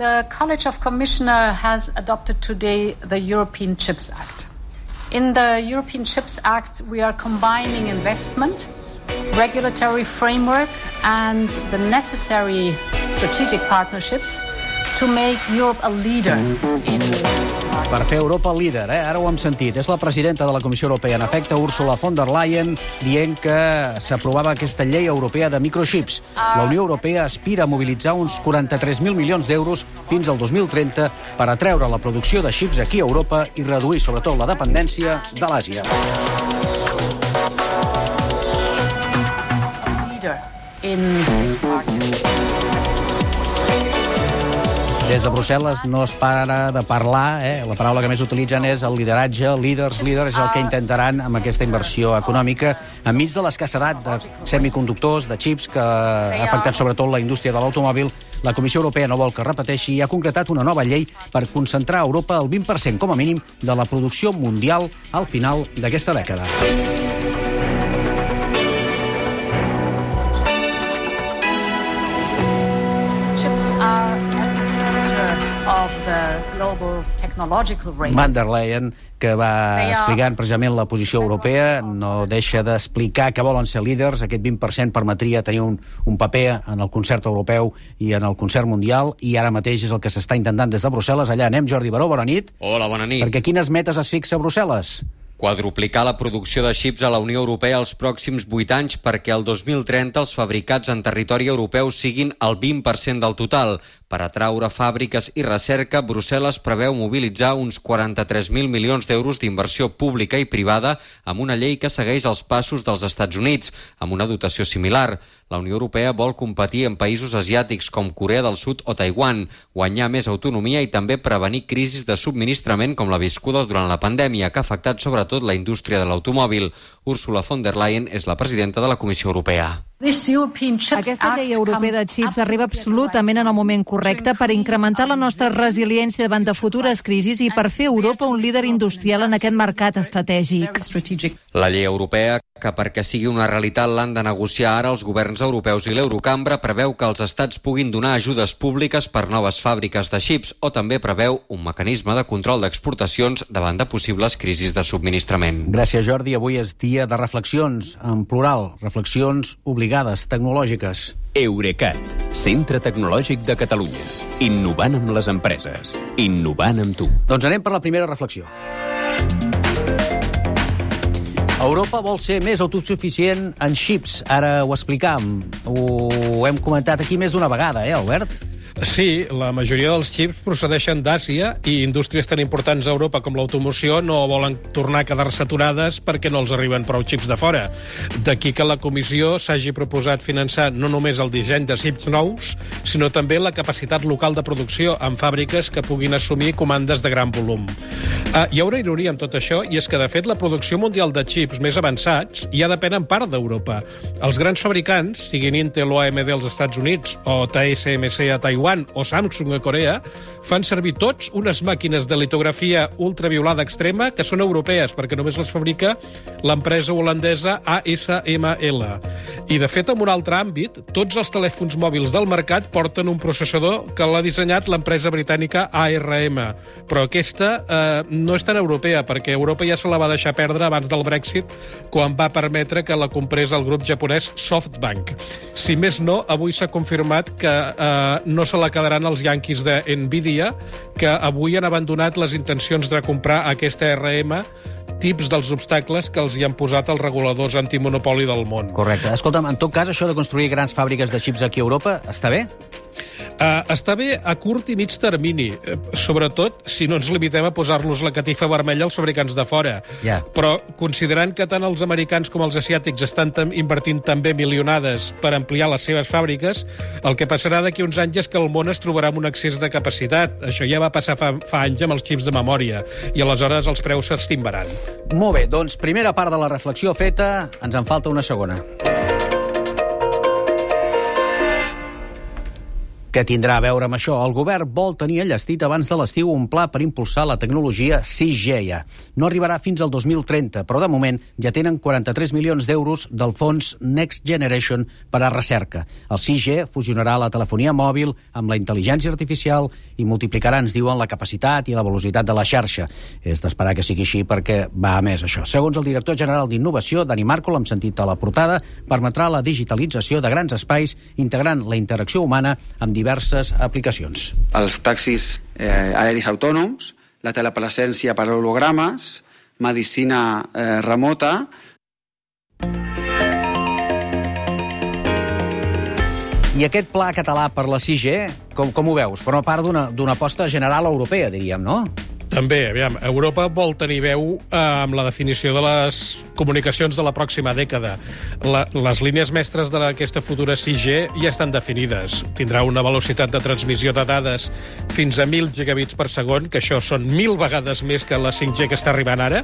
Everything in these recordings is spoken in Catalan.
The College of Commissioner has adopted today the European Chips Act. In the European Chips Act, we are combining investment, regulatory framework, and the necessary strategic partnerships to make Europe a leader in Per fer Europa líder, eh? ara ho hem sentit. És la presidenta de la Comissió Europea, en efecte, Ursula von der Leyen, dient que s'aprovava aquesta llei europea de microchips. La Unió Europea aspira a mobilitzar uns 43.000 milions d'euros fins al 2030 per atreure la producció de xips aquí a Europa i reduir, sobretot, la dependència de l'Àsia. leader in this market. Des de Brussel·les no es para de parlar, eh? la paraula que més utilitzen és el lideratge, líders, líders, és el que intentaran amb aquesta inversió econòmica enmig de l'escassedat de semiconductors, de xips, que ha afectat sobretot la indústria de l'automòbil, la Comissió Europea no vol que repeteixi i ha concretat una nova llei per concentrar a Europa el 20% com a mínim de la producció mundial al final d'aquesta dècada. Van der Leyen, que va explicant precisament la posició europea, no deixa d'explicar que volen ser líders. Aquest 20% permetria tenir un, un paper en el concert europeu i en el concert mundial, i ara mateix és el que s'està intentant des de Brussel·les. Allà anem, Jordi Baró, bona nit. Hola, bona nit. Perquè quines metes es fixa a Brussel·les? Quadruplicar la producció de xips a la Unió Europea els pròxims 8 anys perquè el 2030 els fabricats en territori europeu siguin el 20% del total. Per atraure fàbriques i recerca, Brussel·les preveu mobilitzar uns 43.000 milions d'euros d'inversió pública i privada amb una llei que segueix els passos dels Estats Units, amb una dotació similar. La Unió Europea vol competir en països asiàtics com Corea del Sud o Taiwan, guanyar més autonomia i també prevenir crisis de subministrament com la viscuda durant la pandèmia, que ha afectat sobretot la indústria de l'automòbil. Úrsula von der Leyen és la presidenta de la Comissió Europea. Aquesta llei europea de xips arriba absolutament en el moment correcte per incrementar la nostra resiliència davant de futures crisis i per fer Europa un líder industrial en aquest mercat estratègic. La llei europea, que perquè sigui una realitat l'han de negociar ara els governs europeus i l'Eurocambra, preveu que els estats puguin donar ajudes públiques per noves fàbriques de xips o també preveu un mecanisme de control d'exportacions davant de possibles crisis de subministrament. Gràcies, Jordi. Avui és dia de reflexions, en plural, reflexions obligades, tecnològiques. Eurecat, centre tecnològic de Catalunya. Innovant amb les empreses. Innovant amb tu. Doncs anem per la primera reflexió. Europa vol ser més autosuficient en xips. Ara ho explicam. Ho hem comentat aquí més d'una vegada, eh, Albert? Sí, la majoria dels xips procedeixen d'Àsia i indústries tan importants a Europa com l'automoció no volen tornar a quedar-se aturades perquè no els arriben prou xips de fora. D'aquí que la comissió s'hagi proposat finançar no només el disseny de xips nous, sinó també la capacitat local de producció en fàbriques que puguin assumir comandes de gran volum. Uh, hi ha una ironia amb tot això, i és que, de fet, la producció mundial de xips més avançats ja depèn en part d'Europa. Els grans fabricants, siguin Intel o AMD als Estats Units, o TSMC a Taiwan, o Samsung a Corea, fan servir tots unes màquines de litografia ultraviolada extrema que són europees, perquè només les fabrica l'empresa holandesa ASML. I, de fet, en un altre àmbit, tots els telèfons mòbils del mercat porten un processador que l'ha dissenyat l'empresa britànica ARM. Però aquesta eh, no és tan europea, perquè Europa ja se la va deixar perdre abans del Brexit, quan va permetre que la comprés el grup japonès SoftBank. Si més no, avui s'ha confirmat que eh, no se la quedaran els yanquis de Nvidia, que avui han abandonat les intencions de comprar aquesta RM tips dels obstacles que els hi han posat els reguladors antimonopoli del món. Correcte. Escolta'm, en tot cas, això de construir grans fàbriques de xips aquí a Europa, està bé? Uh, està bé a curt i mig termini, uh, sobretot si no ens limitem a posar-los la catifa vermella als fabricants de fora. Ja. Però considerant que tant els americans com els asiàtics estan tam invertint també milionades per ampliar les seves fàbriques, el que passarà d'aquí uns anys és que el món es trobarà amb un excés de capacitat. Això ja va passar fa, fa anys amb els xips de memòria, i aleshores els preus s'estimbaran. Molt bé, doncs primera part de la reflexió feta, ens en falta una segona. Que tindrà a veure amb això. El govern vol tenir enllestit abans de l'estiu un pla per impulsar la tecnologia 6G ja. No arribarà fins al 2030, però de moment ja tenen 43 milions d'euros del fons Next Generation per a recerca. El 6G fusionarà la telefonia mòbil amb la intel·ligència artificial i multiplicarà, ens diuen, la capacitat i la velocitat de la xarxa. És d'esperar que sigui així perquè va a més això. Segons el director general d'Innovació, Dani Marco, l'hem sentit a la portada, permetrà la digitalització de grans espais integrant la interacció humana amb diverses aplicacions. Els taxis eh, aeris autònoms, la telepresència per hologrames, medicina eh, remota, I aquest pla català per la 6G, com, com ho veus? Forma part d'una aposta general europea, diríem, no? També, aviam, Europa vol tenir veu eh, amb la definició de les comunicacions de la pròxima dècada. La, les línies mestres d'aquesta futura 6G ja estan definides. Tindrà una velocitat de transmissió de dades fins a 1.000 gigabits per segon, que això són 1.000 vegades més que la 5G que està arribant ara,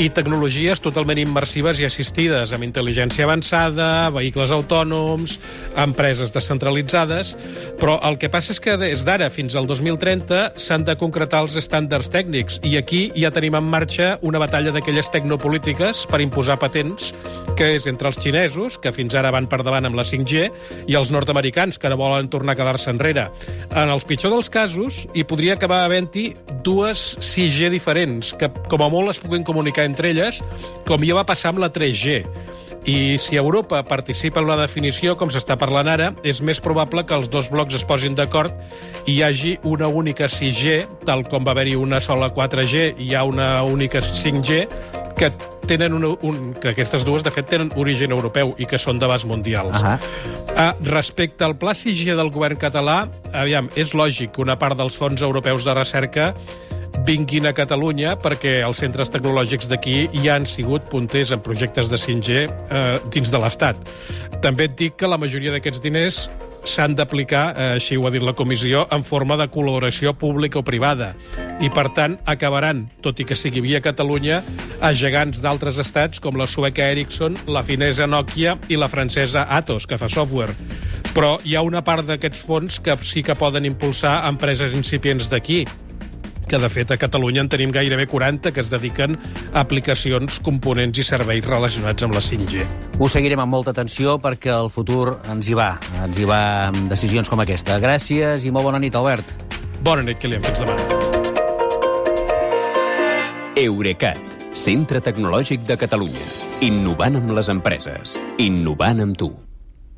i tecnologies totalment immersives i assistides, amb intel·ligència avançada, vehicles autònoms, empreses descentralitzades, però el que passa és que des d'ara fins al 2030 s'han de concretar els estàndards tècnics i aquí ja tenim en marxa una batalla d'aquelles tecnopolítiques per imposar patents que és entre els xinesos, que fins ara van per davant amb la 5G, i els nord-americans, que no volen tornar a quedar-se enrere. En els pitjors dels casos, hi podria acabar havent-hi dues 6G diferents, que com a molt es puguin comunicar entre elles, com ja va passar amb la 3G. I si Europa participa en la definició, com s'està parlant ara, és més probable que els dos blocs es posin d'acord i hi hagi una única 6G, tal com va haver-hi una sola 4G i hi ha una única 5G, que tenen un, un, que aquestes dues, de fet, tenen origen europeu i que són d'abast mundials. Uh -huh. uh, respecte al pla 6G del govern català, aviam, és lògic que una part dels fons europeus de recerca vinguin a Catalunya perquè els centres tecnològics d'aquí ja han sigut punters en projectes de 5G eh, dins de l'Estat. També et dic que la majoria d'aquests diners s'han d'aplicar, eh, així ho ha dit la comissió, en forma de col·laboració pública o privada. I, per tant, acabaran, tot i que sigui via Catalunya, a gegants d'altres estats com la sueca Ericsson, la finesa Nokia i la francesa Atos, que fa software. Però hi ha una part d'aquests fons que sí que poden impulsar empreses incipients d'aquí, que de fet a Catalunya en tenim gairebé 40 que es dediquen a aplicacions, components i serveis relacionats amb la 5G. Ho seguirem amb molta atenció perquè el futur ens hi va, ens hi va amb decisions com aquesta. Gràcies i molt bona nit, Albert. Bona nit, Kilian. Fins demà. Eurecat, centre tecnològic de Catalunya. Innovant amb les empreses. Innovant amb tu.